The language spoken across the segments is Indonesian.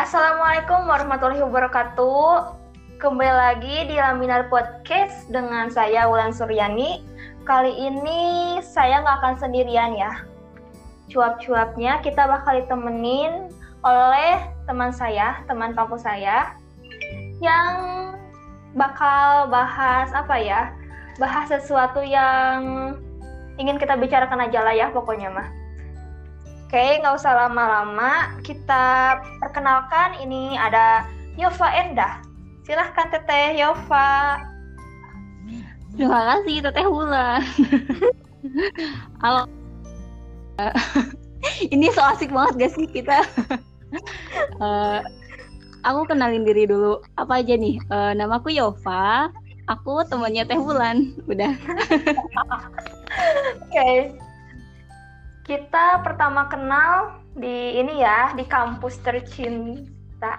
Assalamualaikum warahmatullahi wabarakatuh. Kembali lagi di Laminar Podcast dengan saya Wulan Suryani. Kali ini saya nggak akan sendirian ya. Cuap-cuapnya kita bakal ditemenin oleh teman saya, teman kampus saya, yang bakal bahas apa ya? Bahas sesuatu yang ingin kita bicarakan aja lah ya pokoknya mah. Oke, nggak usah lama-lama. Kita perkenalkan ini ada Yova Endah. Silahkan Teteh Yova. Terima kasih Teteh Wulan. Halo. ini so asik banget gak sih kita? uh, aku kenalin diri dulu. Apa aja nih? Uh, namaku Yova. Aku temannya Teh Wulan. Udah. Oke. Okay kita pertama kenal di ini ya, di kampus tercinta.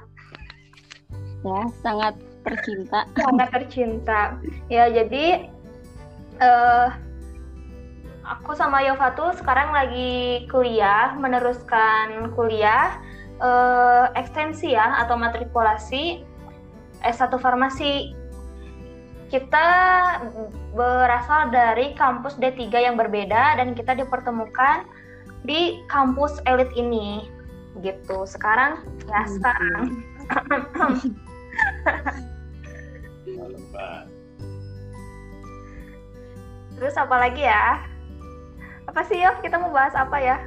Ya, sangat tercinta. Sangat tercinta. Ya, jadi uh, aku sama Yova tuh sekarang lagi kuliah, meneruskan kuliah uh, ekstensi ya atau matrikulasi S1 farmasi. Kita berasal dari kampus D3 yang berbeda dan kita dipertemukan di kampus elit ini gitu sekarang ya hmm. sekarang terus apa lagi ya apa sih ya kita mau bahas apa ya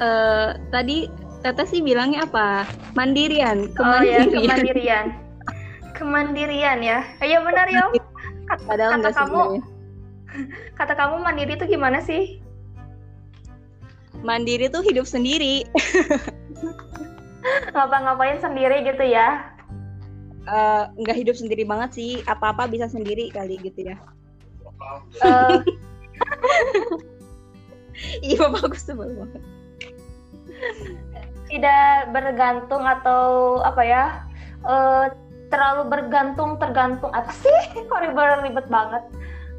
uh, tadi Tata sih bilangnya apa? Mandirian, kemandirian. Oh ya, kemandirian. kemandirian ya. Iya benar ya. Kata, kata kamu, kata kamu mandiri itu gimana sih? Mandiri tuh hidup sendiri. Ngapa-ngapain sendiri gitu ya? Uh, nggak hidup sendiri banget sih. Apa-apa bisa sendiri kali gitu ya. Uh, iya bagus tuh banget. Tidak bergantung atau apa ya? Uh, terlalu bergantung tergantung. Apa sih? Kok ribet ribet banget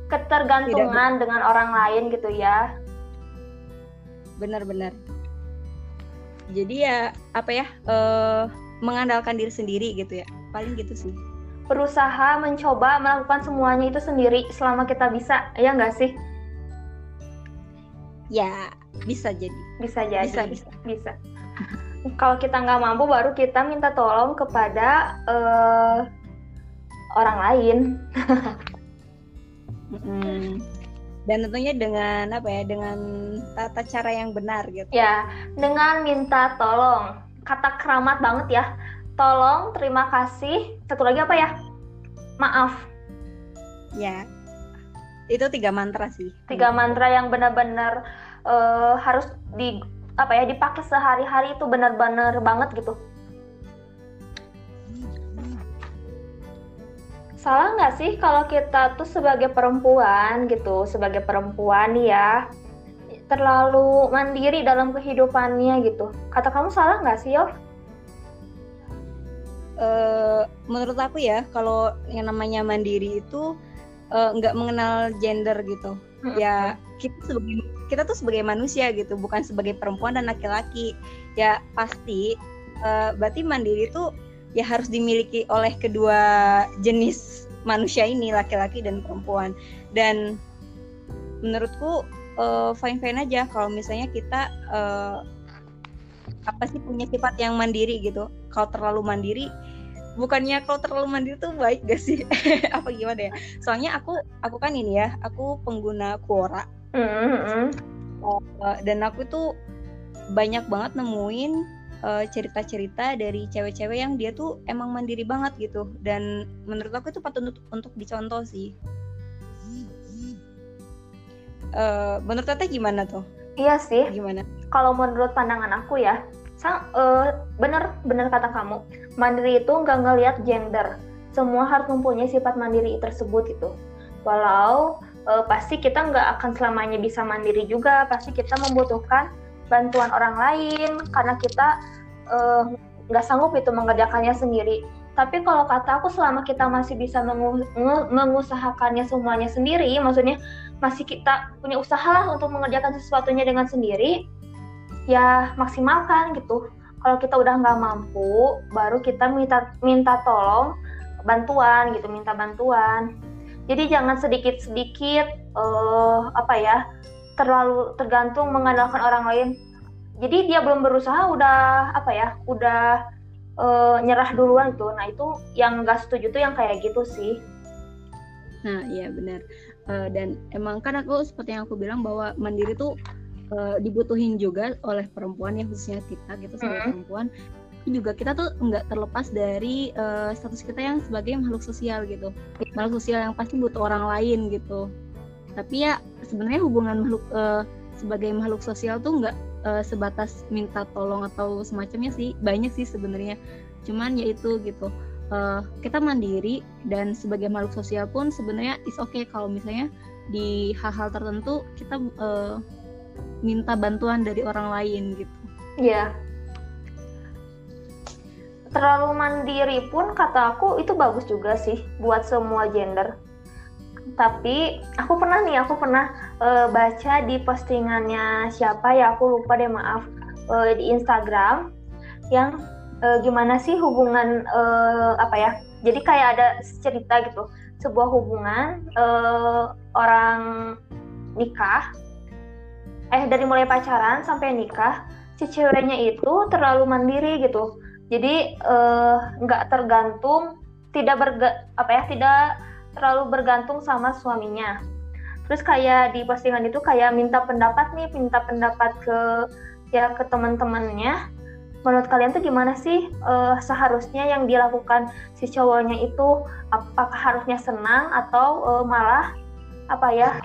ketergantungan dengan orang lain gitu ya benar-benar jadi ya apa ya uh, mengandalkan diri sendiri gitu ya. Paling gitu sih. Berusaha mencoba melakukan semuanya itu sendiri selama kita bisa ya nggak sih? Ya bisa jadi. Bisa jadi bisa bisa, bisa. kalau kita nggak mampu baru kita minta tolong kepada uh, orang lain. Hmm dan tentunya dengan apa ya dengan tata cara yang benar gitu. Ya dengan minta tolong. Kata keramat banget ya. Tolong terima kasih. Satu lagi apa ya? Maaf. Ya. Itu tiga mantra sih. Tiga mantra yang benar-benar uh, harus di apa ya dipakai sehari-hari itu benar-benar banget gitu salah nggak sih kalau kita tuh sebagai perempuan gitu, sebagai perempuan ya terlalu mandiri dalam kehidupannya gitu. Kata kamu salah nggak sih, Yov? Uh, menurut aku ya, kalau yang namanya mandiri itu uh, nggak mengenal gender gitu. Hmm. Ya kita sebagai kita tuh sebagai manusia gitu, bukan sebagai perempuan dan laki-laki. Ya pasti uh, berarti mandiri itu ya harus dimiliki oleh kedua jenis manusia ini laki-laki dan perempuan. Dan menurutku uh, fine fine aja kalau misalnya kita uh, apa sih punya sifat yang mandiri gitu. Kalau terlalu mandiri bukannya kalau terlalu mandiri tuh baik gak sih? Apa gimana ya? Soalnya aku aku kan ini ya aku pengguna Quora. Mm -hmm. uh, dan aku tuh banyak banget nemuin uh, cerita-cerita dari cewek-cewek yang dia tuh emang mandiri banget gitu dan menurut aku itu patut untuk, untuk dicontoh sih. Uh, menurut Tete gimana tuh? Iya sih. Gimana? Kalau menurut pandangan aku ya, sang uh, bener bener kata kamu, mandiri itu nggak ngelihat gender. Semua harus mempunyai sifat mandiri tersebut itu. Walau uh, pasti kita nggak akan selamanya bisa mandiri juga, pasti kita membutuhkan bantuan orang lain karena kita eh, nggak uh, sanggup itu mengerjakannya sendiri. Tapi kalau kata aku selama kita masih bisa mengu mengusahakannya semuanya sendiri, maksudnya masih kita punya usaha lah untuk mengerjakan sesuatunya dengan sendiri, ya maksimalkan gitu. kalau kita udah nggak mampu baru kita minta minta tolong bantuan gitu minta bantuan jadi jangan sedikit sedikit uh, apa ya terlalu tergantung mengandalkan orang lain. Jadi dia belum berusaha udah apa ya udah uh, nyerah duluan tuh. Nah itu yang nggak setuju tuh yang kayak gitu sih. Nah iya benar. Uh, dan emang kan aku seperti yang aku bilang bahwa mandiri tuh uh, dibutuhin juga oleh perempuan ya khususnya kita gitu sebagai hmm. perempuan. Juga kita tuh nggak terlepas dari uh, status kita yang sebagai makhluk sosial gitu. Makhluk sosial yang pasti butuh orang lain gitu tapi ya sebenarnya hubungan makhluk uh, sebagai makhluk sosial tuh nggak uh, sebatas minta tolong atau semacamnya sih banyak sih sebenarnya cuman ya itu gitu uh, kita mandiri dan sebagai makhluk sosial pun sebenarnya is okay kalau misalnya di hal-hal tertentu kita uh, minta bantuan dari orang lain gitu. Iya. Terlalu mandiri pun kata aku itu bagus juga sih buat semua gender. Tapi aku pernah nih, aku pernah uh, baca di postingannya siapa ya aku lupa deh maaf uh, di Instagram yang uh, gimana sih hubungan uh, apa ya? Jadi kayak ada cerita gitu, sebuah hubungan uh, orang nikah eh dari mulai pacaran sampai nikah si ceweknya itu terlalu mandiri gitu jadi nggak uh, tergantung tidak berga apa ya tidak terlalu bergantung sama suaminya. Terus kayak di postingan itu kayak minta pendapat nih minta pendapat ke ya ke teman-temannya. Menurut kalian tuh gimana sih uh, seharusnya yang dilakukan si cowoknya itu apakah harusnya senang atau uh, malah apa ya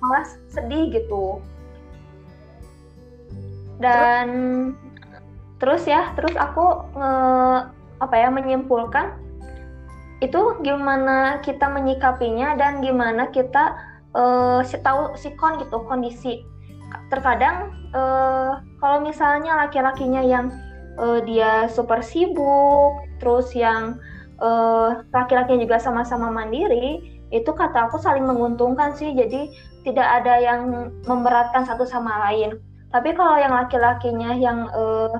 malah sedih gitu? Dan terus, terus ya terus aku nge, apa ya menyimpulkan itu gimana kita menyikapinya dan gimana kita uh, tahu sikon gitu kondisi. Terkadang uh, kalau misalnya laki-lakinya yang uh, dia super sibuk terus yang uh, laki-lakinya juga sama-sama mandiri itu kata aku saling menguntungkan sih. Jadi tidak ada yang memberatkan satu sama lain. Tapi kalau yang laki-lakinya yang uh,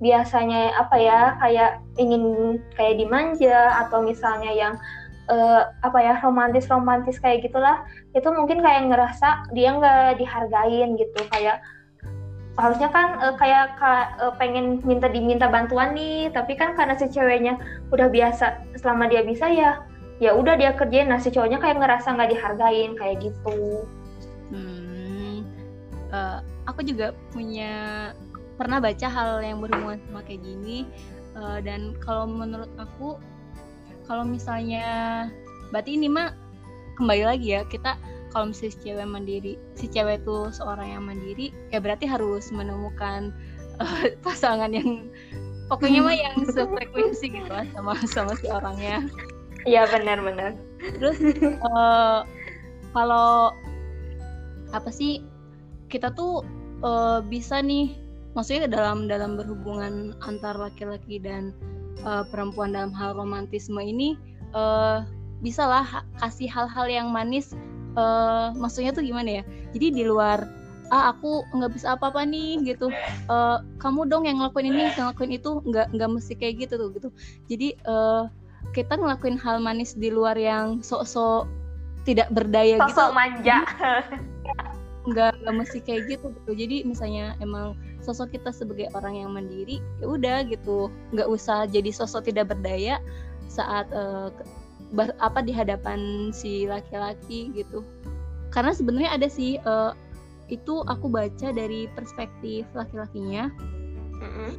biasanya apa ya kayak ingin kayak dimanja atau misalnya yang uh, apa ya romantis romantis kayak gitulah itu mungkin kayak ngerasa dia nggak dihargain gitu. Kayak harusnya kan uh, kayak uh, pengen minta diminta bantuan nih tapi kan karena si ceweknya udah biasa selama dia bisa ya ya udah dia kerjain. Nah si cowoknya kayak ngerasa nggak dihargain kayak gitu. Hmm, uh, aku juga punya pernah baca hal yang berhubungan sama kayak gini uh, dan kalau menurut aku kalau misalnya berarti ini mah kembali lagi ya kita kalau misalnya si cewek mandiri si cewek itu seorang yang mandiri ya berarti harus menemukan uh, pasangan yang pokoknya mah yang sefrekuensi gitu lah sama sama si orangnya. Iya benar-benar terus uh, kalau apa sih kita tuh uh, bisa nih maksudnya dalam dalam berhubungan antar laki-laki dan uh, perempuan dalam hal romantisme ini uh, bisalah kasih hal-hal yang manis uh, maksudnya tuh gimana ya? Jadi di luar ah aku nggak bisa apa-apa nih gitu. Uh, kamu dong yang ngelakuin ini yang ngelakuin itu. Nggak nggak mesti kayak gitu tuh gitu. Jadi uh, kita ngelakuin hal manis di luar yang sok-sok tidak berdaya sok -sok gitu. manja. Nggak nggak mesti kayak gitu gitu. Jadi misalnya emang sosok kita sebagai orang yang mandiri ya udah gitu. Nggak usah jadi sosok tidak berdaya saat uh, ber, apa di hadapan si laki-laki gitu. Karena sebenarnya ada sih uh, itu aku baca dari perspektif laki-lakinya. Mm-hmm.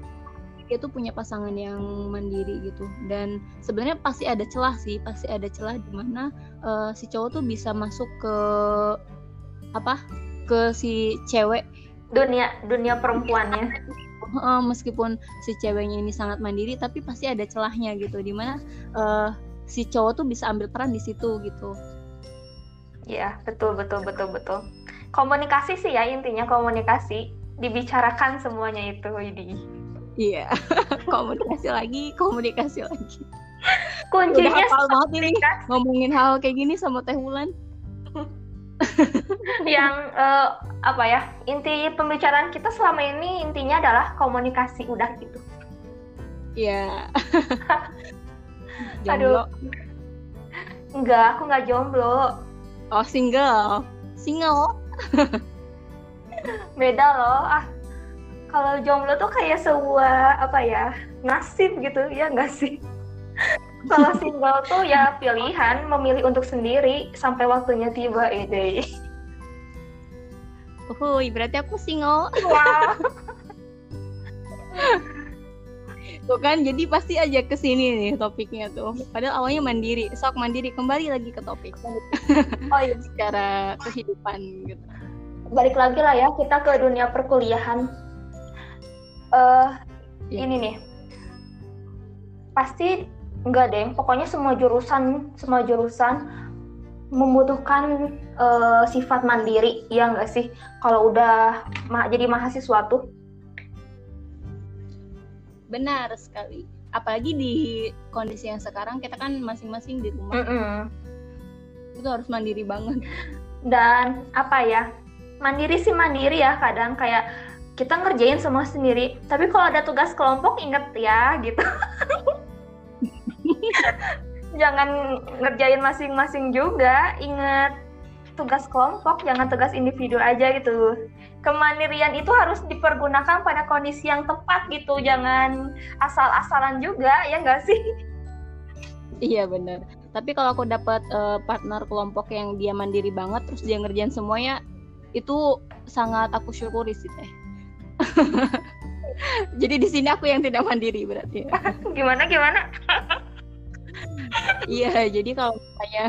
dia tuh punya pasangan yang mandiri gitu. Dan sebenarnya pasti ada celah sih pasti ada celah di mana uh, si cowok tuh bisa masuk ke apa ke si cewek dunia dunia perempuannya. Uh, meskipun si ceweknya ini sangat mandiri tapi pasti ada celahnya gitu di mana uh, si cowok tuh bisa ambil peran di situ gitu. Ya betul betul betul betul. Komunikasi sih ya intinya komunikasi. Dibicarakan semuanya itu ini iya komunikasi lagi komunikasi lagi. Kuncinya Udah banget ini ngomongin hal kayak gini sama Teh Wulan yang uh, apa ya inti pembicaraan kita selama ini intinya adalah komunikasi udah gitu Iya. Aduh. Enggak, aku nggak jomblo. Oh, single. Single. Beda loh. Ah, kalau jomblo tuh kayak sebuah apa ya nasib gitu ya enggak sih? Kalau single tuh ya pilihan memilih untuk sendiri sampai waktunya tiba ide. Oh, berarti aku single. Wow. tuh kan jadi pasti aja ke sini nih topiknya tuh padahal awalnya mandiri sok mandiri kembali lagi ke topik oh iya secara kehidupan gitu balik lagi lah ya kita ke dunia perkuliahan uh, ya. ini nih pasti enggak deh pokoknya semua jurusan semua jurusan membutuhkan uh, sifat mandiri ya enggak sih? Kalau udah ma jadi mahasiswa tuh. Benar sekali. Apalagi di kondisi yang sekarang kita kan masing-masing di rumah. Mm -mm. itu harus mandiri banget. Dan apa ya? Mandiri sih mandiri ya kadang kayak kita ngerjain semua sendiri. Tapi kalau ada tugas kelompok inget ya gitu jangan ngerjain masing-masing juga inget tugas kelompok jangan tugas individu aja gitu. Kemandirian itu harus dipergunakan pada kondisi yang tepat gitu. Jangan asal-asalan juga ya enggak sih? Iya bener. Tapi kalau aku dapat uh, partner kelompok yang dia mandiri banget terus dia ngerjain semuanya itu sangat aku syukuri sih teh. Jadi di sini aku yang tidak mandiri berarti ya. gimana gimana iya jadi kalau misalnya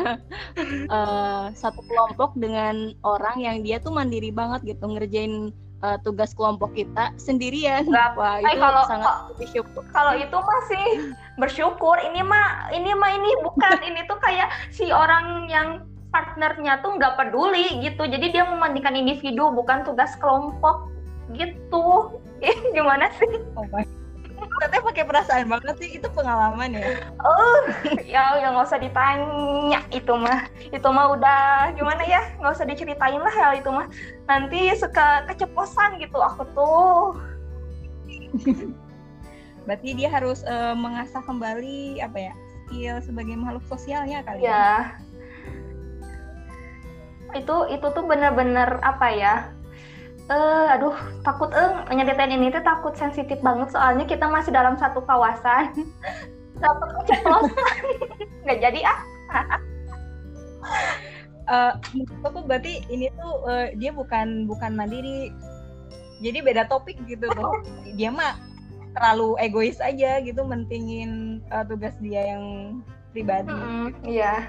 uh, satu kelompok dengan orang yang dia tuh mandiri banget gitu ngerjain uh, tugas kelompok kita sendirian. Gak, wah itu kalau, sangat bersyukur kalau itu masih bersyukur. Ini mah ini mah ini bukan. Ini tuh kayak si orang yang partnernya tuh nggak peduli gitu. Jadi dia memandikan individu bukan tugas kelompok gitu. Gimana sih? Oh my pakai perasaan banget sih itu pengalaman ya. Oh ya yang nggak usah ditanya itu mah. Itu mah udah gimana ya nggak usah diceritain lah hal itu mah. Nanti suka keceplosan gitu aku tuh. Berarti dia harus uh, mengasah kembali apa ya skill sebagai makhluk sosialnya kali ya, ya. itu itu tuh bener-bener apa ya uh, aduh takut eh uh, nyeritain ini tuh takut sensitif banget soalnya kita masih dalam satu kawasan. Takut keceplosan. Nggak jadi ah. Uh, aku berarti ini tuh uh, dia bukan bukan mandiri. Jadi beda topik gitu tuh dia mah terlalu egois aja gitu mentingin uh, tugas dia yang pribadi. Mm -hmm, iya.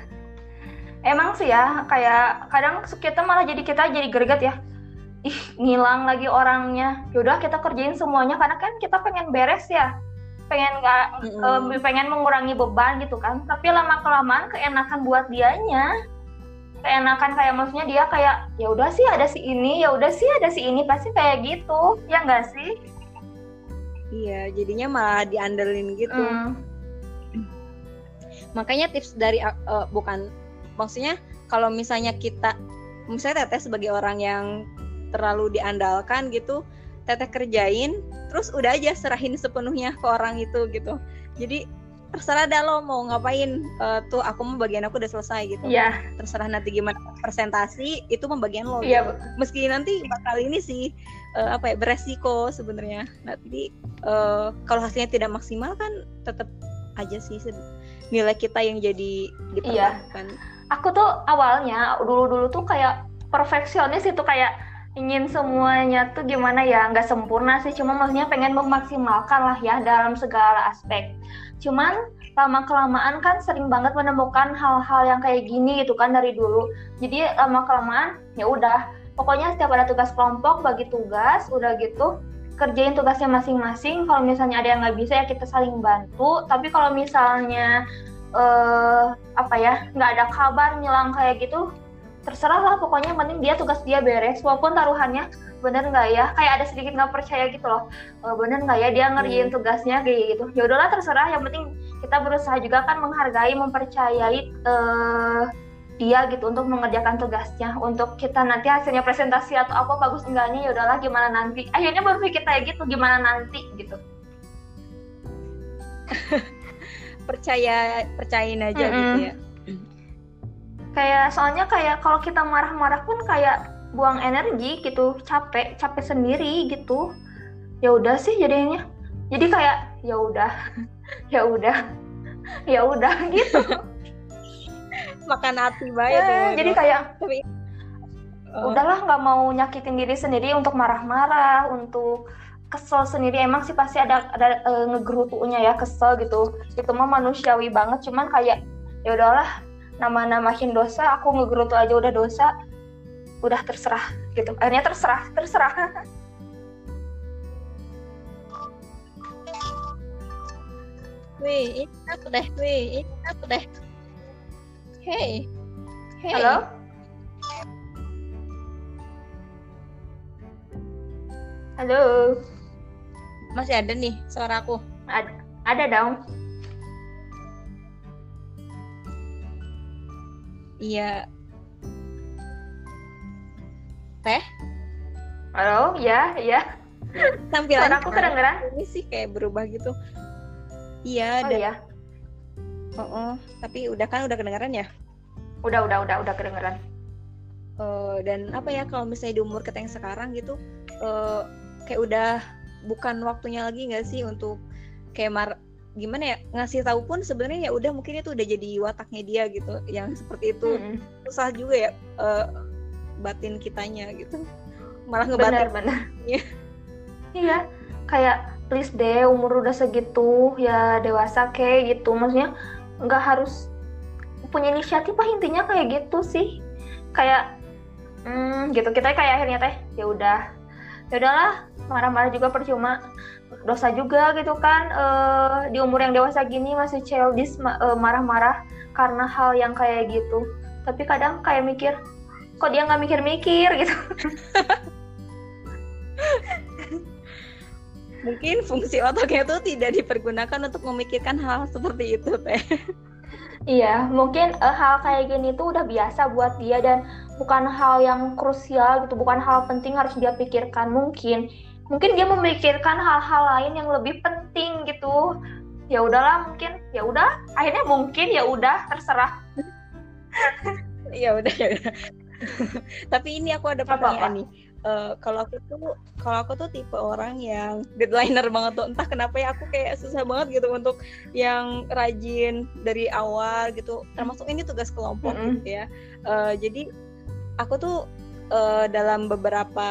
Emang sih ya kayak kadang kita malah jadi kita jadi greget ya ih ngilang lagi orangnya. Yaudah kita kerjain semuanya karena kan kita pengen beres ya. Pengen nggak mm-hmm. uh, pengen mengurangi beban gitu kan. Tapi lama kelamaan keenakan buat dianya. Keenakan kayak maksudnya dia kayak ya udah sih ada si ini ya udah sih ada si ini. Pasti kayak gitu. Ya enggak sih? Iya jadinya malah diandelin gitu. Mm. makanya tips dari uh, bukan maksudnya kalau misalnya kita misalnya teteh sebagai orang yang terlalu diandalkan gitu teteh kerjain terus udah aja serahin sepenuhnya ke orang itu gitu jadi terserah dah lo mau ngapain uh, tuh aku mau bagian aku udah selesai gitu yeah. terserah nanti gimana presentasi itu pembagian lo yeah, gitu. meski nanti bakal ini sih uh, apa ya beresiko sebenarnya nanti uh, kalau hasilnya tidak maksimal kan tetap aja sih nilai kita yang jadi diperlukan yeah. aku tuh awalnya dulu dulu tuh kayak perfeksionis itu kayak ingin semuanya tuh gimana ya? Nggak sempurna sih cuma maksudnya pengen memaksimalkan lah ya dalam segala aspek. Cuman lama kelamaan kan sering banget menemukan hal-hal yang kayak gini gitu kan dari dulu. Jadi lama kelamaan ya udah. Pokoknya setiap ada tugas kelompok bagi tugas udah gitu kerjain tugasnya masing-masing. Kalau misalnya ada yang nggak bisa ya kita saling bantu. Tapi kalau misalnya eh, apa ya nggak ada kabar ngilang kayak gitu terserah lah pokoknya penting dia tugas dia beres walaupun taruhannya bener nggak ya? Kayak ada sedikit nggak percaya gitu loh. E, bener nggak ya dia ngerjain hmm. tugasnya kayak gitu? Ya udahlah terserah. Yang penting kita berusaha juga kan menghargai mempercayai uh, dia gitu untuk mengerjakan tugasnya. Untuk kita nanti hasilnya presentasi atau apa bagus enggaknya ya udahlah gimana nanti? Akhirnya berpikir kayak gitu gimana nanti gitu. Percaya percayain aja mm -hmm. gitu ya kayak soalnya kayak kalau kita marah-marah pun kayak buang energi gitu capek capek sendiri gitu. Ya udah sih jadinya. Jadi kayak ya udah ya udah ya udah gitu. Makan hati banget ya, jadi kayak Tapi, uh, udahlah nggak mau nyakitin diri sendiri untuk marah-marah untuk kesel sendiri. Emang sih pasti ada ada uh, ngegerutunya ya kesel gitu. Itu mah manusiawi banget cuman kayak ya udahlah nama-namahin dosa aku ngegerutu aja udah dosa udah terserah gitu akhirnya terserah terserah Wih, ini aku deh, wih, ini aku deh. Hey, hey. Halo? Halo. Masih ada nih suara aku? Ada, ada dong. Iya. Teh? Halo, ya, ya. Tampilan aku kedengeran? Ini sih kayak berubah gitu. Iya, oh, dan... iya. Oh, oh, tapi udah kan udah kedengeran ya? Udah, udah, udah, udah kedengeran. Uh, dan apa ya kalau misalnya di umur kita yang sekarang gitu, uh, kayak udah bukan waktunya lagi nggak sih untuk kayak mar gimana ya ngasih tahu pun sebenarnya ya udah mungkin itu udah jadi wataknya dia gitu yang seperti itu. Mm -hmm. susah juga ya uh, batin kitanya gitu. Malah ngebatin benar. iya kayak please deh umur udah segitu ya dewasa kayak gitu. Maksudnya nggak harus punya inisiatif lah intinya kayak gitu sih. Kayak hmm, gitu. Kita kayak akhirnya teh ya udah. Ya udahlah marah-marah juga percuma dosa juga gitu kan uh, di umur yang dewasa gini masih childish uh, marah-marah karena hal yang kayak gitu. Tapi kadang kayak mikir kok dia nggak mikir-mikir gitu? Mungkin fungsi otaknya itu tidak dipergunakan untuk memikirkan hal seperti itu teh Iya, mungkin uh, hal kayak gini tuh udah biasa buat dia dan bukan hal yang krusial gitu, bukan hal penting harus dia pikirkan. Mungkin mungkin dia memikirkan hal-hal lain yang lebih penting gitu. Ya udahlah mungkin ya udah. Akhirnya mungkin ya udah terserah. Ya udah ya udah. Tapi ini aku ada pertanyaan nih. Uh, kalau aku tuh kalau aku tuh tipe orang yang deadlineer banget tuh. Entah kenapa ya aku kayak susah banget gitu untuk yang rajin dari awal gitu. Termasuk ini tugas kelompok mm -hmm. gitu ya. Uh, jadi aku tuh uh, dalam beberapa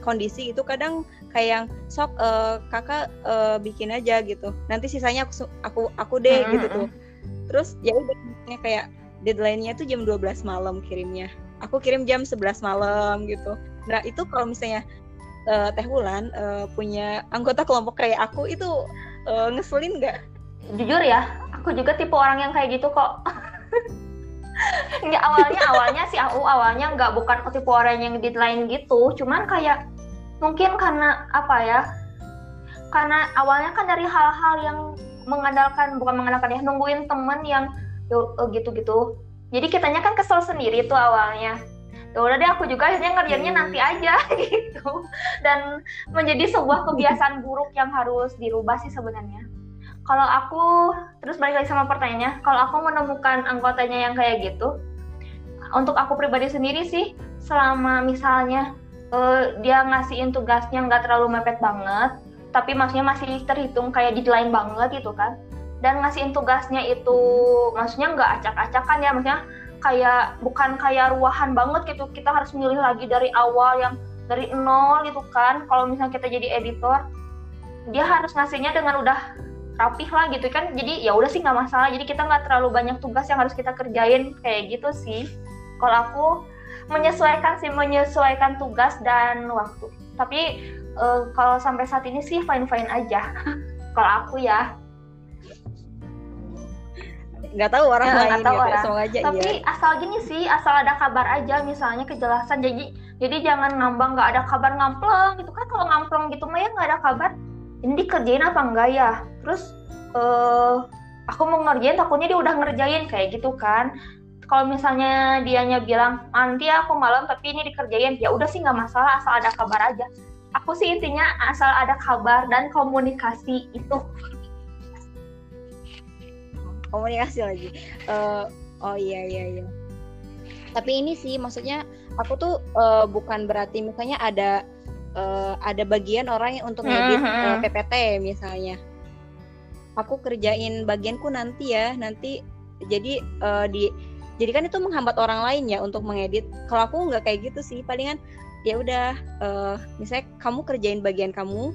kondisi itu kadang kayak yang sok uh, kakak uh, bikin aja gitu. Nanti sisanya aku aku aku deh mm-hmm. gitu tuh. terus ya udah kayak deadline-nya tuh jam 12 malam kirimnya. Aku kirim jam 11 malam gitu. Nah itu kalau misalnya uh, Teh Wulan uh, punya anggota kelompok kayak aku itu uh, ngeselin nggak? Jujur ya aku juga tipe orang yang kayak gitu kok nggak awalnya awalnya sih aku awalnya nggak bukan tipe orang yang deadline gitu. Cuman kayak mungkin karena apa ya karena awalnya kan dari hal-hal yang mengandalkan bukan mengandalkan ya nungguin temen yang gitu-gitu. Jadi kitanya kan kesel sendiri tuh awalnya. Ya udah deh aku juga akhirnya ngerjainnya nanti aja gitu. Dan menjadi sebuah kebiasaan buruk yang harus dirubah sih sebenarnya kalau aku terus balik lagi sama pertanyaannya kalau aku menemukan anggotanya yang kayak gitu untuk aku pribadi sendiri sih selama misalnya uh, dia ngasihin tugasnya nggak terlalu mepet banget tapi maksudnya masih terhitung kayak deadline banget gitu kan dan ngasihin tugasnya itu maksudnya nggak acak-acakan ya maksudnya kayak bukan kayak ruahan banget gitu kita harus milih lagi dari awal yang dari nol gitu kan kalau misalnya kita jadi editor dia harus ngasihnya dengan udah rapih lah gitu kan. Jadi ya udah sih nggak masalah. Jadi kita nggak terlalu banyak tugas yang harus kita kerjain kayak gitu sih. Kalau aku menyesuaikan sih menyesuaikan tugas dan waktu. Tapi uh, kalau sampai saat ini sih fine fine aja. Kalau aku ya. Nggak tahu orang ya, lain tahu ya, orang. aja tapi iya. asal gini sih asal ada kabar aja misalnya kejelasan. Jadi jadi jangan ngambang nggak ada kabar ngampleng gitu kan. Kalau ngampleng gitu mah ya nggak ada kabar ini dikerjain apa enggak ya? Terus uh, aku mau ngerjain takutnya dia udah ngerjain kayak gitu kan. Kalau misalnya dianya bilang nanti aku malam tapi ini dikerjain. Ya udah sih nggak masalah asal ada kabar aja. Aku sih intinya asal ada kabar dan komunikasi itu. Komunikasi lagi. Uh, oh iya iya iya. Tapi ini sih maksudnya aku tuh uh, bukan berarti misalnya ada uh, ada bagian orang yang untuk ngedit uh, PPT misalnya. Aku kerjain bagianku nanti ya nanti jadi uh, di jadi kan itu menghambat orang lain ya untuk mengedit. Kalau aku nggak kayak gitu sih palingan ya udah uh, misalnya kamu kerjain bagian kamu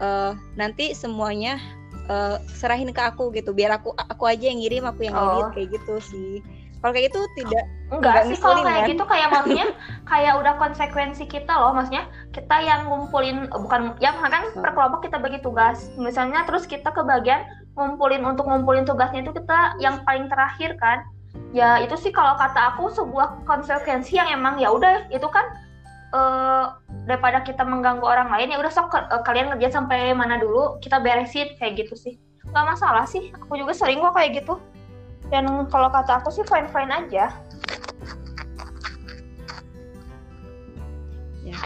uh, nanti semuanya uh, serahin ke aku gitu biar aku aku aja yang ngirim aku yang edit oh. kayak gitu sih kalau kayak gitu tidak enggak sih kalau kayak kan? gitu kayak maksudnya kayak udah konsekuensi kita loh maksudnya kita yang ngumpulin bukan ya kan per kelompok kita bagi tugas. Misalnya terus kita kebagian ngumpulin untuk ngumpulin tugasnya itu kita yang paling terakhir kan. Ya itu sih kalau kata aku sebuah konsekuensi yang emang ya udah itu kan uh, daripada kita mengganggu orang lain ya udah sok uh, kalian ngerjain sampai mana dulu kita beresin kayak gitu sih. Nggak masalah sih aku juga sering kok kayak gitu dan kalau kata aku sih fine fine aja. Ya.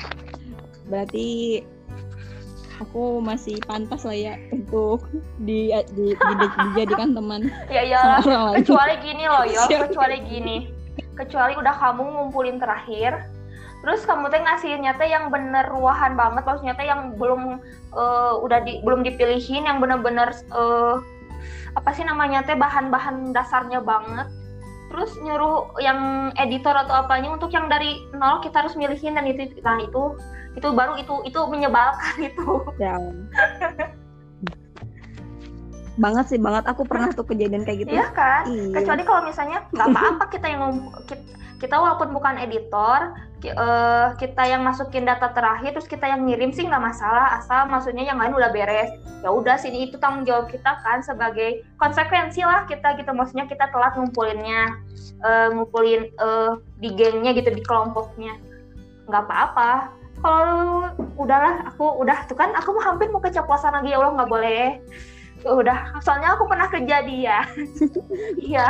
Berarti aku masih pantas lah ya untuk di, di, di, di dijadikan teman. Ya ya kecuali gini loh yo kecuali gini. Kecuali udah kamu ngumpulin terakhir terus kamu teh ngasih nyata yang bener ruahan banget maksudnya teh yang belum uh, udah di, belum dipilihin yang bener-bener uh, apa sih namanya teh bahan-bahan dasarnya banget. Terus nyuruh yang editor atau apanya untuk yang dari nol kita harus milihin dan itu dan itu itu baru itu itu menyebalkan itu. Ya banget sih banget. Aku pernah tuh kejadian kayak gitu. Iya kan? Iya. kecuali kalau misalnya nggak apa-apa kita yang kita, kita walaupun bukan editor uh, kita yang masukin data terakhir terus kita yang ngirim sih nggak masalah asal maksudnya yang lain udah beres. Ya udah sini itu tanggung jawab kita kan sebagai konsekuensi lah kita gitu. Maksudnya kita telat ngumpulinnya uh, ngumpulin uh, di gengnya gitu di kelompoknya. Nggak apa-apa. Kalau udahlah aku udah tuh kan aku mau hampir mau keceplosan lagi ya Allah nggak boleh. Udah soalnya aku pernah kerja dia. Iya.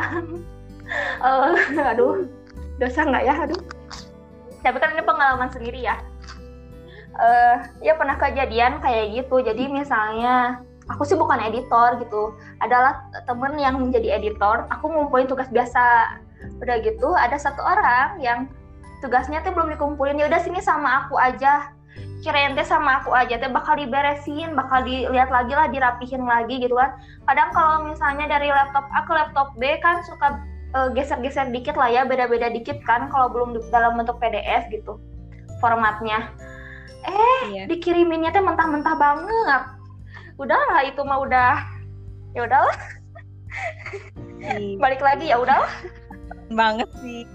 Uh, aduh dosa nggak ya? Aduh tapi kan ini pengalaman sendiri ya. Uh, ya pernah kejadian kayak gitu. Jadi misalnya aku sih bukan editor gitu. Adalah temen yang menjadi editor. Aku ngumpulin tugas biasa. Udah gitu ada satu orang yang tugasnya tuh belum dikumpulin. Ya udah sini sama aku aja. Kirain teh sama aku aja teh bakal diberesin, bakal dilihat lagi lah, dirapihin lagi gitu kan. Kadang kalau misalnya dari laptop A ke laptop B kan suka uh, geser-geser dikit lah ya, beda-beda dikit kan kalau belum dalam bentuk PDF gitu formatnya. Eh, iya. dikiriminnya teh mentah-mentah banget. Udahlah itu mah udah ya udahlah. Iya. Balik lagi ya udahlah. banget sih.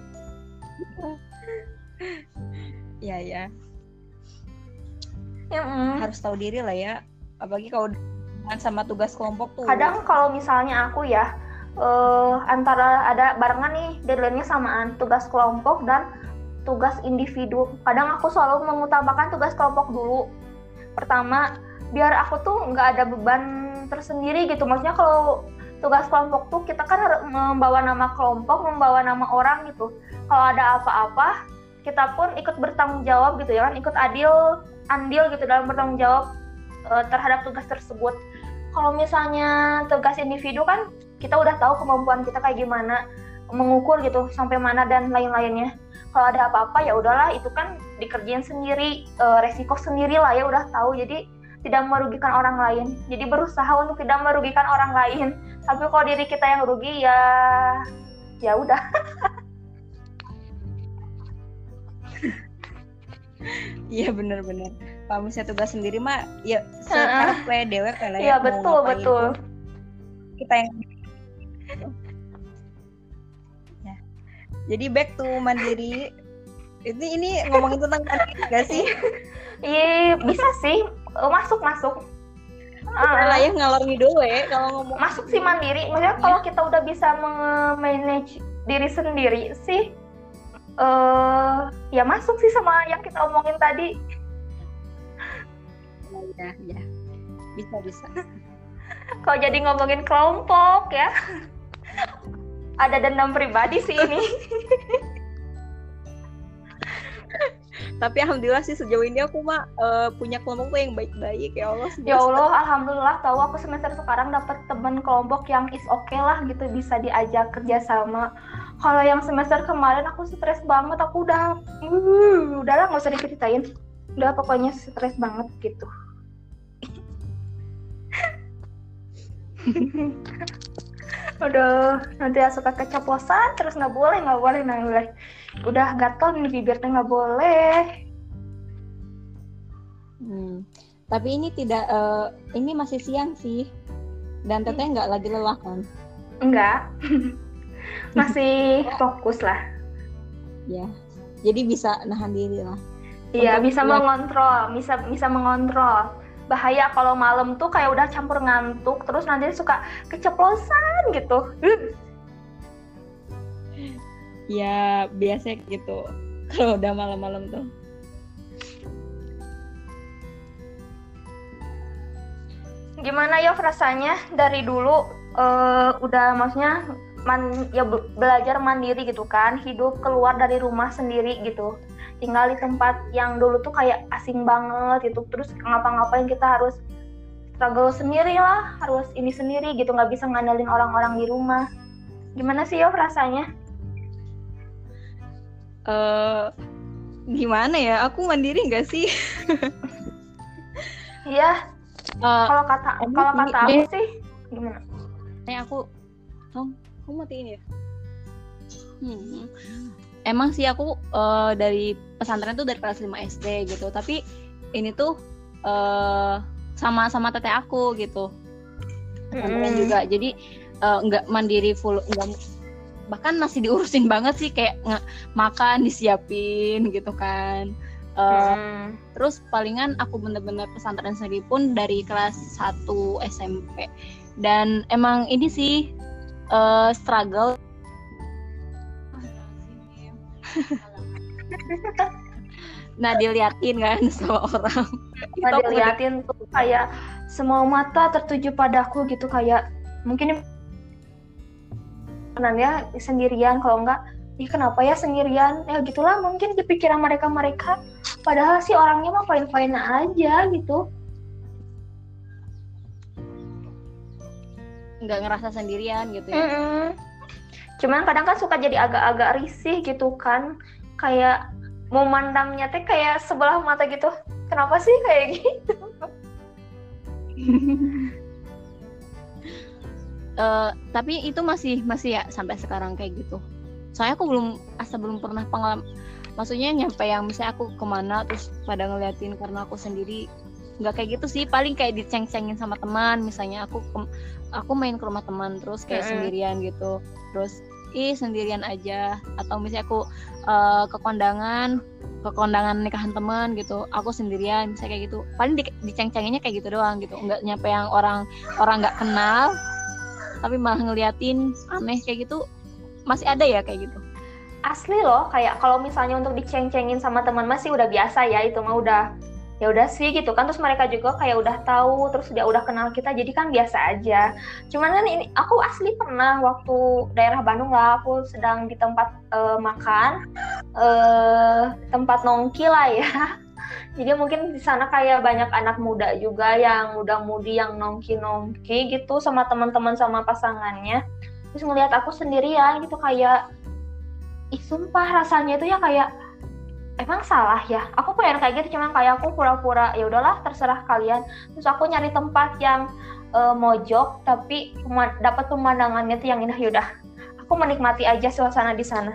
ya ya ya, mm. harus tahu diri lah ya apalagi kalau sama tugas kelompok tuh kadang kalau misalnya aku ya uh, antara ada barengan nih deadline-nya samaan tugas kelompok dan tugas individu. Kadang aku selalu mengutamakan tugas kelompok dulu. Pertama biar aku tuh nggak ada beban tersendiri gitu. Maksudnya kalau tugas kelompok tuh kita kan harus membawa nama kelompok membawa nama orang gitu. Kalau ada apa-apa kita pun ikut bertanggung jawab gitu ya kan. Ikut adil andil gitu dalam bertanggung jawab uh, terhadap tugas tersebut. Kalau misalnya tugas individu kan kita udah tahu kemampuan kita kayak gimana mengukur gitu sampai mana dan lain-lainnya. Kalau ada apa-apa ya udahlah itu kan dikerjain sendiri, uh, resiko sendiri lah ya udah tahu. Jadi tidak merugikan orang lain. Jadi berusaha untuk tidak merugikan orang lain. Tapi kalau diri kita yang rugi ya ya udah. Iya benar-benar. Kalau misalnya tugas sendiri mah ya sekarang uh -uh. dewek lah ya. Iya betul betul. Itu. Kita yang Jadi back to mandiri. Ini ini ngomongin tentang mandiri gak sih? Iya bisa sih. Oh, masuk masuk. Uh, lah ya ngalor ngidul ya kalau ngomong masuk sih mandiri maksudnya kalau kita udah bisa manage diri sendiri sih uh, ya masuk sih sama yang kita omongin tadi. Ya, ya, bisa bisa. Kalau jadi ngomongin kelompok ya, ada dendam pribadi sih ini. tapi alhamdulillah sih sejauh ini aku mah uh, punya kelompok yang baik-baik. Ya Allah ya Allah alhamdulillah tahu aku semester sekarang dapat teman kelompok yang is oke okay lah gitu bisa diajak kerja sama. Kalau yang semester kemarin aku stres banget aku udah uh, udahlah nggak usah diceritain. Udah pokoknya stres banget gitu Aduh, nanti ya suka keceplosan terus nggak boleh, nggak boleh, nggak boleh. Udah gatel nih bibirnya nggak boleh. Hmm. Tapi ini tidak, uh, ini masih siang sih. Dan teteh nggak lagi lelah kan? Enggak. masih fokus lah. Ya. Jadi bisa nahan diri lah. Iya, bisa mengontrol, bisa bisa mengontrol bahaya kalau malam tuh kayak udah campur ngantuk terus nanti suka keceplosan gitu. Ya biasa gitu. Kalau udah malam-malam tuh. Gimana ya rasanya dari dulu uh, udah maksudnya man ya belajar mandiri gitu kan hidup keluar dari rumah sendiri gitu tinggal di tempat yang dulu tuh kayak asing banget gitu. Terus ngapa-ngapain kita harus struggle sendiri lah harus ini sendiri gitu nggak bisa ngandalin orang-orang di rumah. Gimana sih yo rasanya uh, gimana ya? Aku mandiri nggak sih? Iya. Uh, kalau kata kalau kata aku sih gimana? Nih aku Tom kamu matiin ya? Hmm emang sih aku uh, dari pesantren tuh dari kelas 5 SD gitu. Tapi ini tuh uh, sama sama teteh aku gitu. Pesantren mm. juga. Jadi uh, nggak mandiri full nggak bahkan masih diurusin banget sih kayak nge- makan disiapin gitu kan. Uh, mm. terus palingan aku bener-bener pesantren sendiri pun dari kelas 1 SMP dan emang ini sih uh, struggle nah diliatin kan sama orang. Nah, diliatin tuh kayak semua mata tertuju padaku gitu kayak mungkin ya sendirian. Kalau enggak ih kenapa ya sendirian? Ya gitulah mungkin di pikiran mereka mereka padahal sih orangnya mah fine fine aja gitu. Nggak ngerasa sendirian gitu ya? Mm -hmm. Cuman kadang kan suka jadi agak-agak risih gitu kan. Kayak mau mandangnya teh kayak sebelah mata gitu. Kenapa sih kayak gitu? Uh, tapi itu masih masih ya sampai sekarang kayak gitu. Soalnya aku belum asa belum pernah pengalaman maksudnya nyampe yang misalnya aku ke mana terus pada ngeliatin karena aku sendiri nggak kayak gitu sih. Paling kayak diceng-cengin sama teman. Misalnya aku aku main ke rumah teman terus kayak mm -hmm. sendirian gitu. Terus ih sendirian aja. Atau misalnya aku uh, ke kondangan ke kondangan nikahan teman gitu aku sendirian misalnya kayak gitu. Paling di, diceng-cenginnya kayak gitu doang gitu. Nggak nyampe yang orang orang nggak kenal tapi malah ngeliatin aneh kayak gitu. Masih ada ya kayak gitu? Asli loh kayak kalau misalnya untuk diceng-cengin sama teman masih udah biasa ya itu mah udah ya udah sih gitu kan terus mereka juga kayak udah tahu terus dia udah kenal kita jadi kan biasa aja. Cuman kan ini aku asli pernah waktu daerah Bandung lah aku sedang di tempat uh, makan uh, tempat nongki lah ya. Jadi mungkin di sana kayak banyak anak muda juga yang muda-mudi yang nongki-nongki gitu sama teman-teman sama pasangannya. Terus ngelihat aku sendirian gitu kayak ih sumpah rasanya itu ya kayak emang salah ya? Aku pengen kayak gitu cuman kayak aku pura-pura ya udahlah terserah kalian. Terus aku nyari tempat yang uh, mojok tapi dapat pemandangannya tuh yang indah yaudah aku menikmati aja suasana di sana.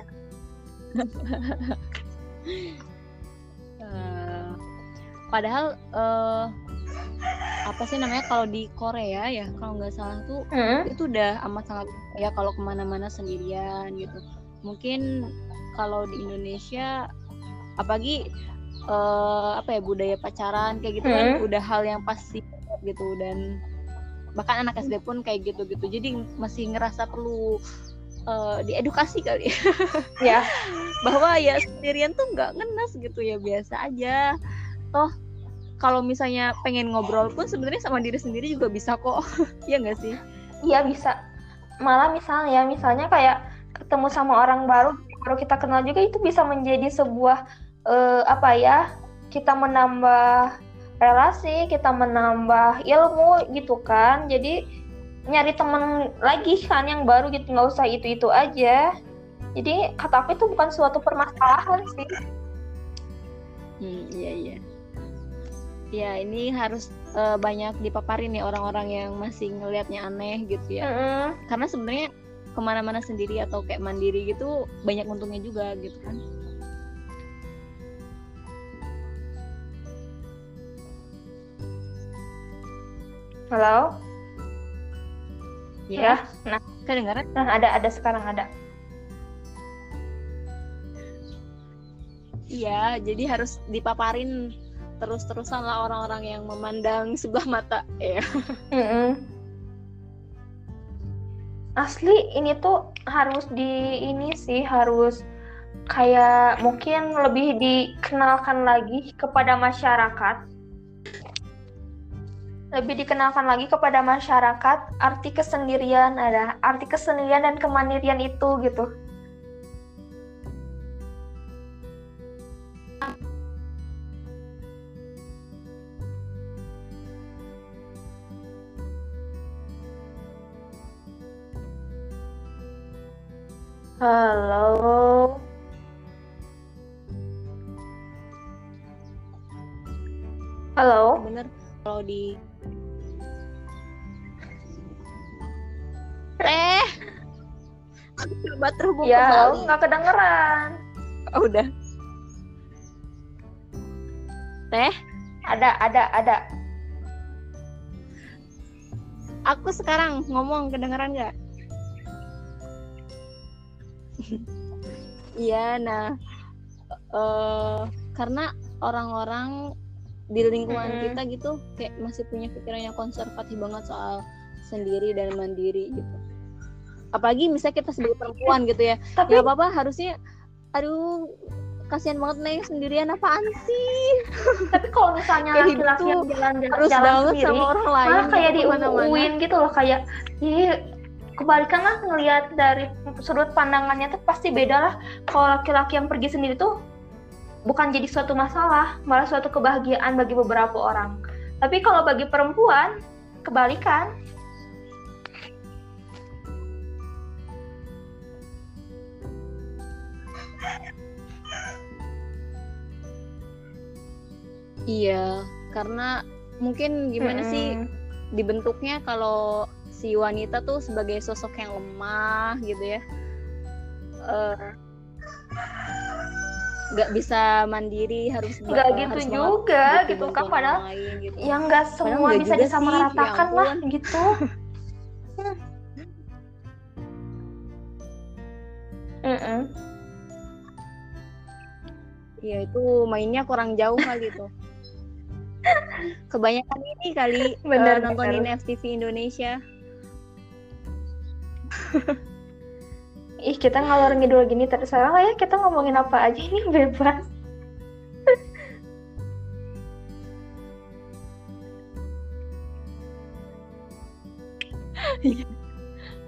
Uh, padahal uh, apa sih namanya kalau di Korea ya kalau nggak salah tuh hmm? itu udah amat sangat ya kalau ke mana-mana sendirian gitu. Mungkin kalau di Indonesia apalagi uh, apa ya budaya pacaran kayak gitu kan hmm. kan udah hal yang pasti gitu. Dan bahkan anak SD pun kayak gitu gitu jadi masih ngerasa perlu uh, diedukasi kali. Ya. Bahwa ya sendirian tuh nggak ngenes gitu ya biasa aja. Toh kalau misalnya pengen ngobrol pun sebenarnya sama diri sendiri juga bisa kok. Ya nggak sih? Iya bisa. Malah misalnya misalnya kayak ketemu sama orang baru baru kita kenal juga itu bisa menjadi sebuah uh, apa ya kita menambah relasi kita menambah ilmu gitu kan. Jadi nyari temen lagi kan yang baru gitu nggak usah itu itu aja. Jadi kata aku itu bukan suatu permasalahan sih. Hmm iya iya. Ya ini harus uh, banyak dipaparin nih orang-orang yang masih ngelihatnya aneh gitu ya. Mm -hmm. karena sebenarnya ke mana-mana sendiri atau kayak mandiri gitu banyak untungnya juga gitu kan halo ya, ya. nah kedengaran nah ada ada sekarang ada Iya, jadi harus dipaparin terus-terusan lah orang-orang yang memandang sebelah mata ya. Mm -hmm. Asli ini tuh harus di ini sih harus kayak mungkin lebih dikenalkan lagi kepada masyarakat. Lebih dikenalkan lagi kepada masyarakat arti kesendirian ada arti kesendirian dan kemandirian itu gitu. Halo. Halo. Bener kalau di Eh. Coba terhubung ya, kembali. nggak kedengeran. Oh, udah. Teh? Ada, ada, ada. Aku sekarang ngomong kedengeran nggak? Iya, nah uh, karena orang-orang di lingkungan hmm. kita gitu kayak masih punya pikiran yang konservatif banget soal sendiri dan mandiri gitu. Apalagi misalnya kita sebagai perempuan gitu ya, Tapi... ya apa-apa harusnya, aduh kasihan banget nih sendirian apaan sih? Tapi kalau misalnya laki-laki yang jalan harus jalan sendiri sama orang lain malah kayak gitu, diuuin gitu loh kayak kebalikan lah ngelihat dari sudut pandangannya tuh pasti beda lah. Kalau laki-laki yang pergi sendiri tuh bukan jadi suatu masalah malah suatu kebahagiaan bagi beberapa orang. Tapi kalau bagi perempuan kebalikan Iya, karena mungkin gimana hmm. sih dibentuknya kalau si wanita tuh sebagai sosok yang lemah gitu ya. Nggak uh, bisa mandiri harus nggak gitu harus juga gitu kan padahal lain, gitu. yang nggak semua bisa disamaratakan ya lah gitu Ya itu mainnya kurang jauh kali itu. Kebanyakan ini kali bener, uh, nontonin bener. FTV Indonesia. Ih, kita ngalor ngidul gini terserah lah ya, kita ngomongin apa aja ini bebas.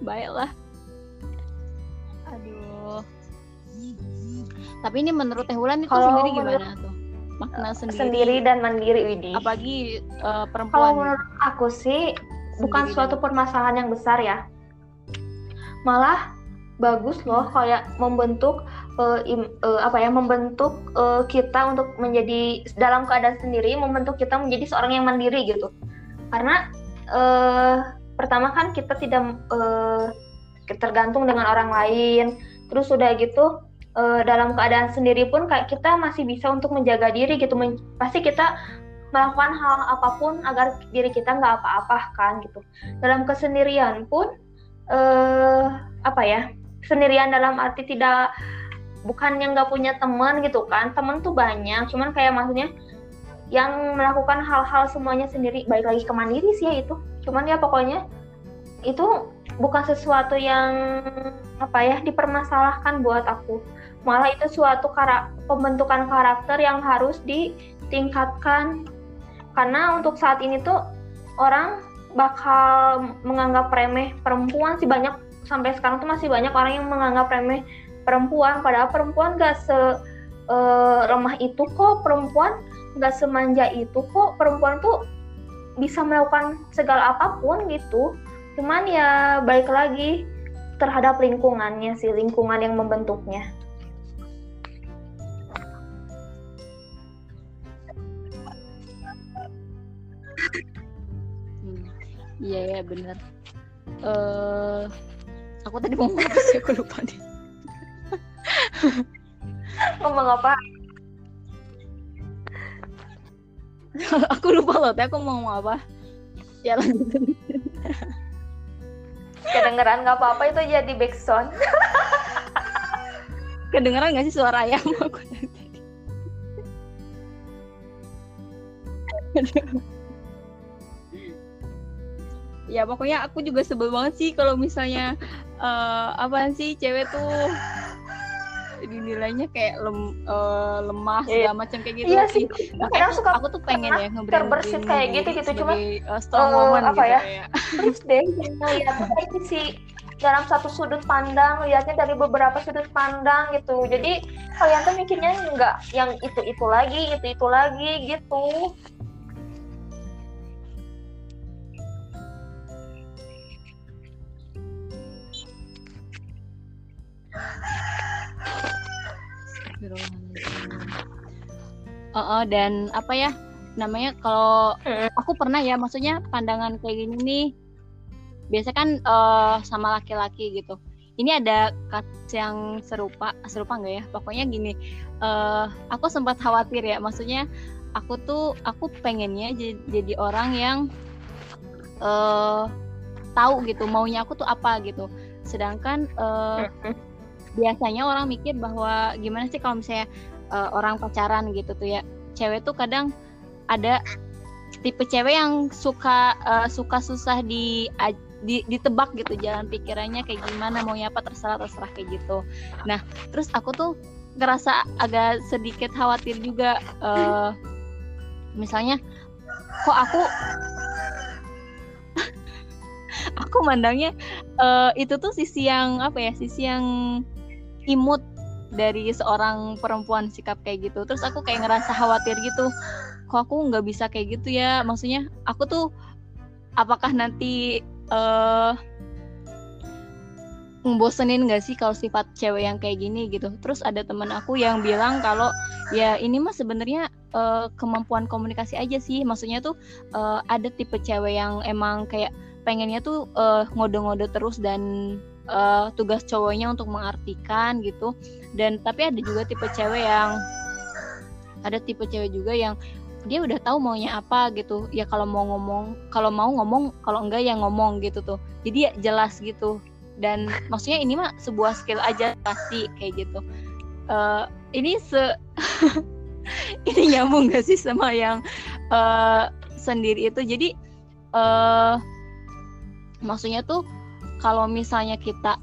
Baiklah. Aduh. Tapi ini menurut Teh Wulan itu Kalau sendiri gimana tuh? Makna sendiri. Sendiri dan mandiri Widi. Apalagi uh, perempuan. Kalau menurut aku sih sendiri bukan suatu permasalahan yang besar ya malah bagus loh kayak membentuk uh, im, uh, apa ya membentuk uh, kita untuk menjadi dalam keadaan sendiri membentuk kita menjadi seorang yang mandiri gitu karena uh, pertama kan kita tidak uh, tergantung dengan orang lain terus sudah gitu uh, dalam keadaan sendiri pun kayak kita masih bisa untuk menjaga diri gitu. Men pasti kita melakukan hal apa pun agar diri kita nggak apa-apa kan gitu. Dalam kesendirian pun uh, apa ya sendirian dalam arti tidak bukan yang nggak punya teman gitu kan. Teman tuh banyak cuman kayak maksudnya yang melakukan hal-hal semuanya sendiri baik lagi ke mandiri sih ya itu. Cuman ya pokoknya itu bukan sesuatu yang apa ya dipermasalahkan buat aku malah itu suatu kara pembentukan karakter yang harus ditingkatkan. Karena untuk saat ini tuh orang bakal menganggap remeh perempuan sih banyak. Sampai sekarang tuh masih banyak orang yang menganggap remeh perempuan. Padahal perempuan gak se lemah itu kok. Perempuan nggak semanja itu kok. Perempuan tuh bisa melakukan segala apa pun gitu. Cuman ya balik lagi terhadap lingkungannya sih lingkungan yang membentuknya hmm. iya ya benar uh, aku tadi mau ngomong apa sih? Aku lupa nih. Ngomong apa? Aku lupa loh tapi aku mau ngomong apa? Ya lanjut. Kedengeran nggak apa-apa itu jadi backsound kedengeran nggak sih suara ayam aku tadi ya pokoknya aku juga sebel banget sih kalau misalnya uh, apa sih cewek tuh dinilainya kayak lem, uh, lemah segala macam kayak gitu iya sih. Makanya aku, suka aku tuh pengen ya terbersit kayak gitu gitu cuma uh, strong uh, woman apa gitu ya? terus deh ngeliat ini sih dalam satu sudut pandang lihatnya dari beberapa sudut pandang gitu. Jadi kalian tuh mikirnya nggak yang itu itu lagi itu itu lagi gitu Uh, uh, dan apa ya? Namanya kalau aku pernah ya maksudnya pandangan kayak gini nih. Biasa kan uh, sama laki-laki gitu. Ini ada kasus yang serupa serupa nggak ya? Pokoknya gini uh, aku sempat khawatir ya. Maksudnya aku tuh aku pengennya jadi, jadi orang yang uh, tahu gitu maunya aku tuh apa gitu. Sedangkan uh, biasanya orang mikir bahwa gimana sih kalau misalnya uh, orang pacaran gitu tuh ya cewek tuh kadang ada tipe cewek yang suka uh, suka susah di, di ditebak gitu jalan pikirannya kayak gimana maunya apa terserah terserah kayak gitu. Nah terus aku tuh ngerasa agak sedikit khawatir juga uh, misalnya kok aku aku mandangnya uh, itu tuh sisi yang apa ya sisi yang imut dari seorang perempuan sikap kayak gitu. Terus aku kayak ngerasa khawatir gitu. Kok aku nggak bisa kayak gitu ya? Maksudnya aku tuh apakah nanti uh, ngebosenin gak sih kalau sifat cewek yang kayak gini gitu? Terus ada teman aku yang bilang kalau ya ini mah sebenarnya uh, kemampuan komunikasi aja sih. Maksudnya tuh uh, ada tipe cewek yang emang kayak pengennya tuh uh, ngode-ngode terus dan uh, tugas cowoknya untuk mengartikan gitu. Dan tapi ada juga tipe cewek yang ada tipe cewek juga yang dia udah tahu maunya apa gitu. Ya kalau mau ngomong kalau mau ngomong kalau enggak ya ngomong gitu tuh. Jadi ya jelas gitu. Dan maksudnya ini mah sebuah skill aja pasti kayak gitu. Uh, ini se ini nyambung gak sih sama yang uh, sendiri itu? Jadi uh, maksudnya tuh kalau misalnya kita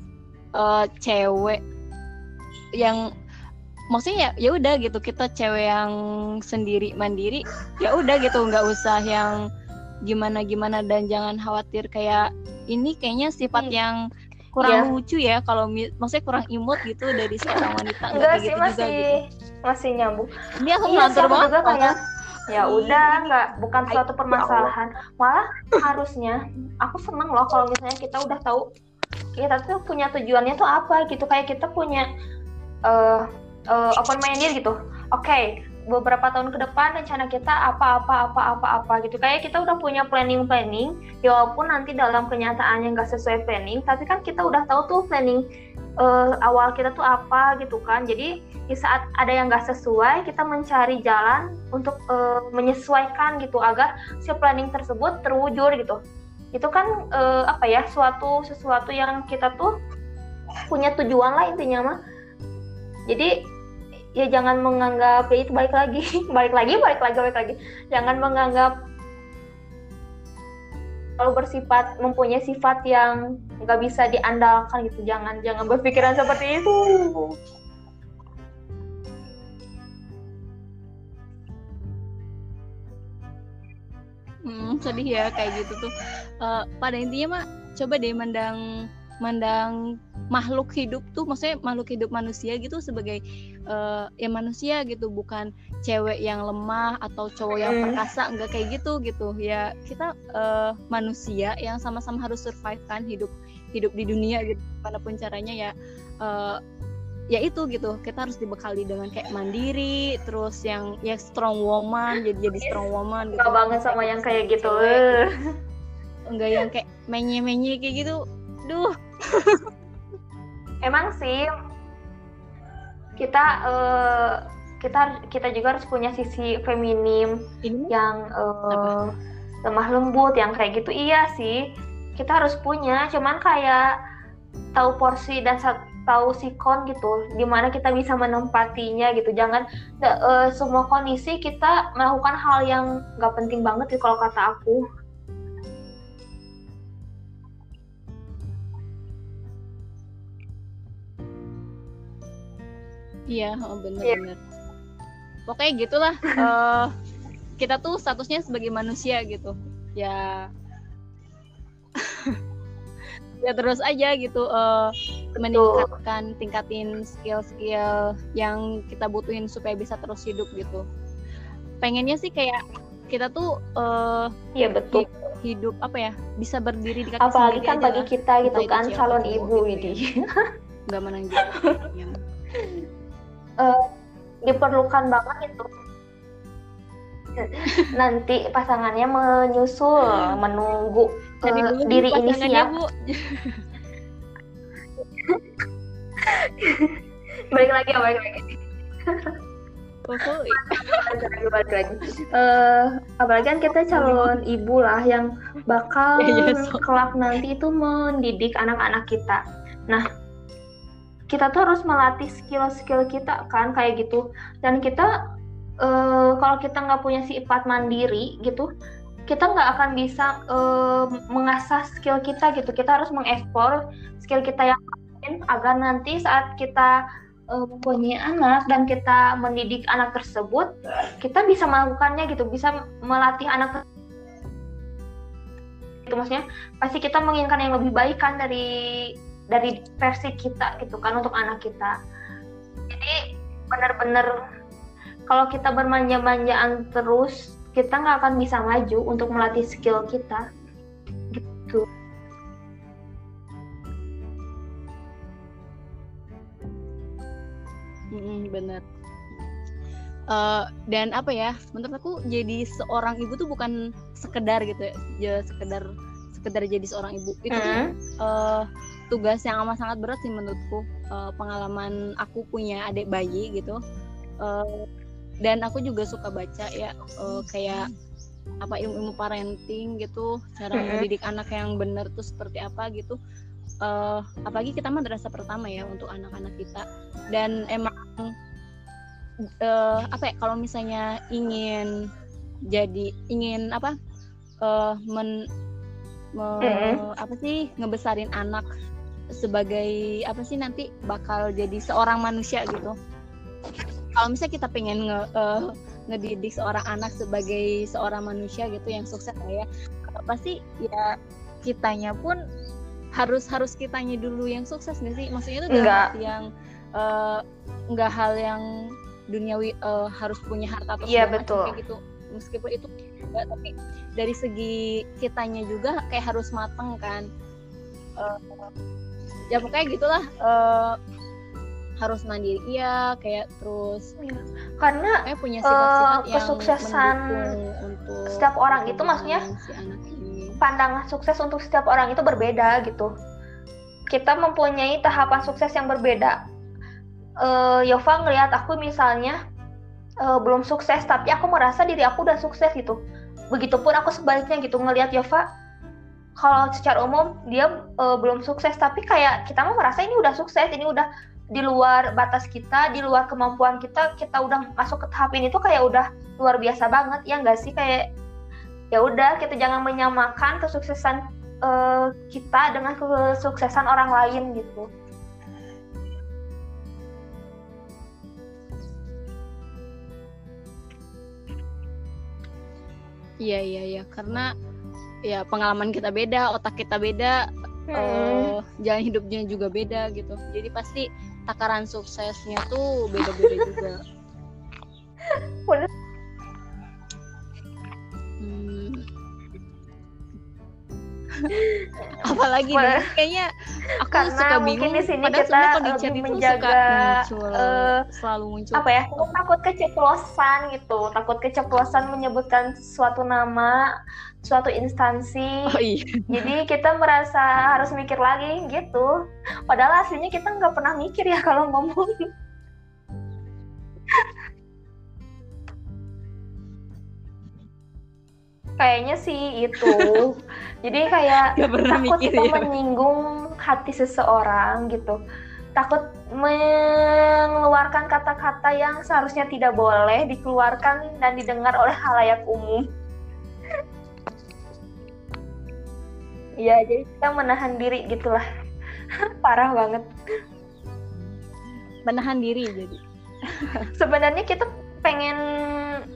uh, cewek yang maksudnya ya ya udah gitu kita cewek yang sendiri mandiri ya udah gitu nggak usah yang gimana gimana dan jangan khawatir kayak ini kayaknya sifat hmm. yang kurang yeah. lucu ya kalau maksudnya kurang imut gitu dari seorang wanita enggak sih gitu masih juga, gitu. masih nyambung ini aku iya, ngantur banget juga kayak ya udah nggak bukan suatu ya permasalahan. Malah harusnya aku seneng loh kalau misalnya kita udah tahu kita tuh punya tujuannya tuh apa gitu. Kayak kita punya uh, uh, open minded gitu. Oke okay, beberapa tahun ke depan rencana kita apa apa apa apa apa gitu. Kayak kita udah punya planning planning. Ya walaupun nanti dalam kenyataannya nggak sesuai planning tapi kan kita udah tahu tuh planning uh, awal kita tuh apa gitu kan. Jadi di saat ada yang nggak sesuai kita mencari jalan untuk uh, menyesuaikan gitu agar si planning tersebut terwujud gitu. Itu kan uh, apa ya suatu sesuatu yang kita tuh punya tujuan lah intinya mah. Jadi ya jangan menganggap ya itu balik lagi. Balik lagi balik lagi balik lagi. Jangan menganggap kalau bersifat mempunyai sifat yang nggak bisa diandalkan gitu. Jangan jangan berpikiran seperti itu. Hmm, sedih ya kayak gitu tuh. Uh, pada intinya mah coba deh mandang mandang makhluk hidup tuh maksudnya makhluk hidup manusia gitu sebagai uh, ya manusia gitu bukan cewek yang lemah atau cowok yang perkasa enggak kayak gitu gitu. Ya kita uh, manusia yang sama-sama harus survive kan hidup hidup di dunia gitu mana pun caranya ya uh, ya itu gitu. Kita harus dibekali dengan kayak mandiri terus yang ya strong woman jadi jadi strong woman gitu. Banget sama yang kayak gitu. Enggak yang kayak menye menye kayak gitu duh. Emang sih kita uh, kita kita juga harus punya sisi feminim Ini? yang uh, lemah lembut yang kayak gitu. Iya sih kita harus punya. Cuman kayak tahu porsi dan tahu sikon gitu di mana kita bisa menempatinya gitu. Jangan uh, semua kondisi kita melakukan hal yang nggak penting banget sih kalau kata aku iya oh, bener-bener yeah. pokoknya gitulah uh, kita tuh statusnya sebagai manusia gitu. Ya. Ya terus aja gitu uh, meningkatkan tingkatin skill-skill yang kita butuhin supaya bisa terus hidup gitu. Pengennya sih kayak kita tuh uh, iya betul. hidup apa ya bisa berdiri di kaki apalagi kan bagi kita gitu kan calon ibu gitu, ini ya. nggak menang uh, diperlukan banget itu. Nanti pasangannya menyusul menunggu uh, diri ini siap bu. balik lagi ya balik lagi. Balik lagi uh, apalagi kan kita calon ibu lah yang bakal yeah, yeah, so. kelak nanti itu mendidik anak-anak kita. Nah kita tuh harus melatih skill-skill kita kan kayak gitu. Dan kita uh, kalau kita nggak punya sifat mandiri gitu kita nggak akan bisa uh, mengasah skill kita gitu. Kita harus mengeksplor skill kita yang lain agar nanti saat kita uh, anak dan kita mendidik anak tersebut kita bisa melakukannya gitu bisa melatih anak itu maksudnya pasti kita menginginkan yang lebih baik kan dari dari versi kita gitu kan untuk anak kita. Jadi benar-benar kalau kita bermanja-manjaan terus kita nggak akan bisa maju untuk melatih skill kita gitu. Hmm, bener uh, dan apa ya menurut aku jadi seorang ibu tuh bukan sekedar gitu ya, ya sekedar sekedar jadi seorang ibu. Itu hmm. uh, tugas yang amat sangat berat sih menurutku uh, pengalaman aku punya adik bayi gitu. Uh, dan aku juga suka baca ya uh, kayak apa ilmu-ilmu parenting gitu cara mendidik anak yang benar tuh seperti apa gitu. Uh, apalagi kita madrasah pertama ya untuk anak-anak kita. Dan emang uh, apa ya kalau misalnya ingin jadi ingin apa uh, men me, apa sih ngebesarin anak sebagai apa sih nanti bakal jadi seorang manusia gitu. Kalau misalnya kita pengen nge, uh, ngedidik seorang anak sebagai seorang manusia gitu yang sukses ya pasti ya kitanya pun harus harus kitanya dulu yang sukses nggak sih? Maksudnya itu enggak yang uh, enggak hal yang duniawi uh, harus punya harta atau iya, betul. kayak gitu. Meskipun itu enggak tapi dari segi kitanya juga kayak harus mateng kan. Uh, ya pokoknya gitulah uh, harus mandiri. Iya kayak terus iya. karena kayak punya sifat-sifat uh, kesuksesan untuk setiap orang itu maksudnya si pandangan sukses untuk setiap orang itu berbeda gitu. Kita mempunyai tahapan sukses yang berbeda. Uh, Yova ngelihat aku misalnya uh, belum sukses tapi aku merasa diri aku udah sukses gitu. Begitupun aku sebaliknya gitu ngelihat Yova kalau secara umum dia uh, belum sukses. Tapi kayak kita mau merasa ini udah sukses ini udah di luar batas kita, di luar kemampuan kita, kita udah masuk ke tahap ini tuh kayak udah luar biasa banget ya nggak sih? Kayak ya udah kita jangan menyamakan kesuksesan uh, kita dengan kesuksesan orang lain gitu. Iya iya iya. Karena ya pengalaman kita beda, otak kita beda, hmm. uh, jalan hidupnya juga beda gitu. Jadi pasti takaran suksesnya tuh beda-beda juga apalagi nih kayaknya aku Karena suka bingung di sini padahal kita kalau di chat itu menjaga suka muncul uh, selalu muncul. apa ya aku takut keceplosan gitu. Takut keceplosan menyebutkan suatu nama suatu instansi. Oh, iya. jadi kita merasa harus mikir lagi gitu. Padahal aslinya kita nggak pernah mikir ya kalau ngomong kayaknya sih itu jadi kayak takut mikir, ya. menyinggung hati seseorang gitu takut mengeluarkan kata-kata yang seharusnya tidak boleh dikeluarkan dan didengar oleh halayak umum Iya, jadi kita menahan diri gitulah. Parah banget. Menahan diri jadi. Sebenarnya kita pengen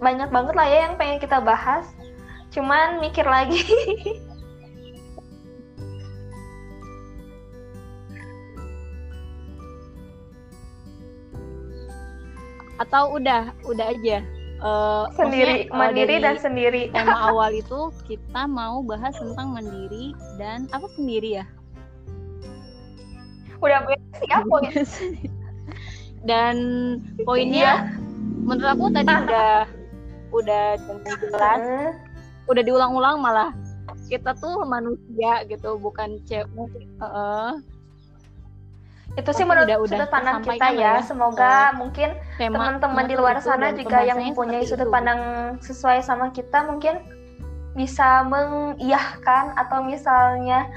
banyak banget lah ya yang pengen kita bahas cuman mikir lagi. Atau udah udah aja. Uh, sendiri mandiri dan sendiri. tema awal itu kita mau bahas tentang mandiri dan apa sendiri ya? Udah siap poin. Dan poinnya iya. menurut aku tadi udah udah jelas udah diulang-ulang malah kita tuh manusia gitu bukan cewek uh, itu sih menurut udah, sudut pandang kita ya. ya. Semoga uh, mungkin teman-teman di luar sana juga yang mempunyai sudut itu. pandang sesuai sama kita mungkin bisa mengiyahkan atau misalnya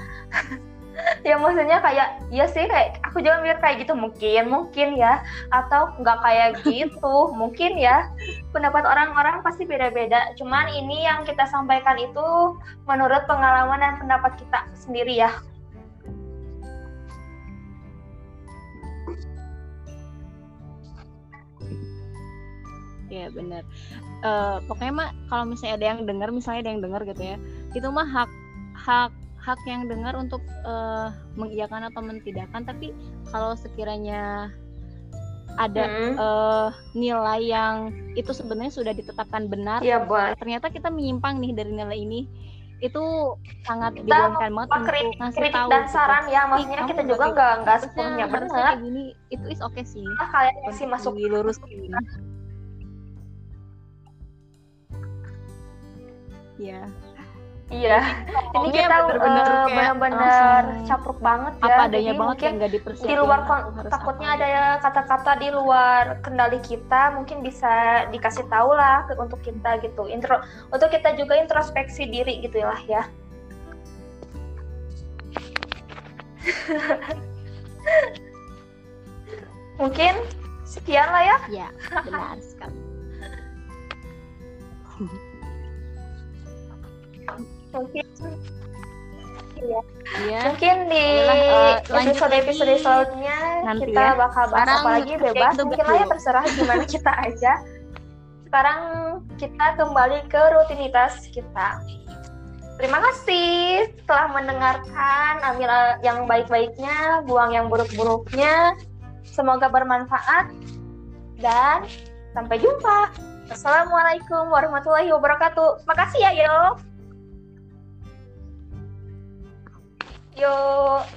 ya maksudnya kayak ya sih kayak aku juga mikir kayak gitu mungkin mungkin ya. Atau nggak kayak gitu mungkin ya. Pendapat orang-orang pasti beda-beda. Cuman ini yang kita sampaikan itu menurut pengalaman dan pendapat kita sendiri ya. Ya benar. Uh, pokoknya mah kalau misalnya ada yang dengar misalnya ada yang dengar gitu ya itu mah hak hak hak yang dengar untuk uh, mengiyakan atau mentidakkan tapi kalau sekiranya ada hmm. uh, nilai yang itu sebenarnya sudah ditetapkan benar ya, ternyata kita menyimpang nih dari nilai ini itu sangat dibolehkan banget untuk kritik, ngasih kritik tahu dan gitu. saran ya maksudnya kita juga nggak nggak sepenuhnya benar. gini itu is oke okay sih. Nah, kalian sih masuk lurus ini ya Iya, ini kita benar-benar uh, benar-benar capruk banget ya. Apa adanya Jadi banget yang nggak dipersiapkan. Di luar takutnya ada kata-kata di luar kendali kita, mungkin bisa dikasih tahu lah untuk kita gitu. Intro untuk kita juga introspeksi diri gitu lah ya. mungkin sekian lah ya. Iya, benar sekali. Mungkin ya. ya. Mungkin di episode-episode uh, selanjutnya kita ya. bakal bahas apa lagi bebas. Mungkin lah ya terserah gimana kita aja. Sekarang kita kembali ke rutinitas kita. Terima kasih telah mendengarkan. Ambil yang baik-baiknya, buang yang buruk-buruknya. Semoga bermanfaat dan sampai jumpa. Assalamualaikum warahmatullahi wabarakatuh. Makasih ya, Yo. Yuk.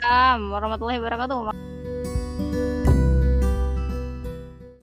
Assalamualaikum warahmatullahi wabarakatuh.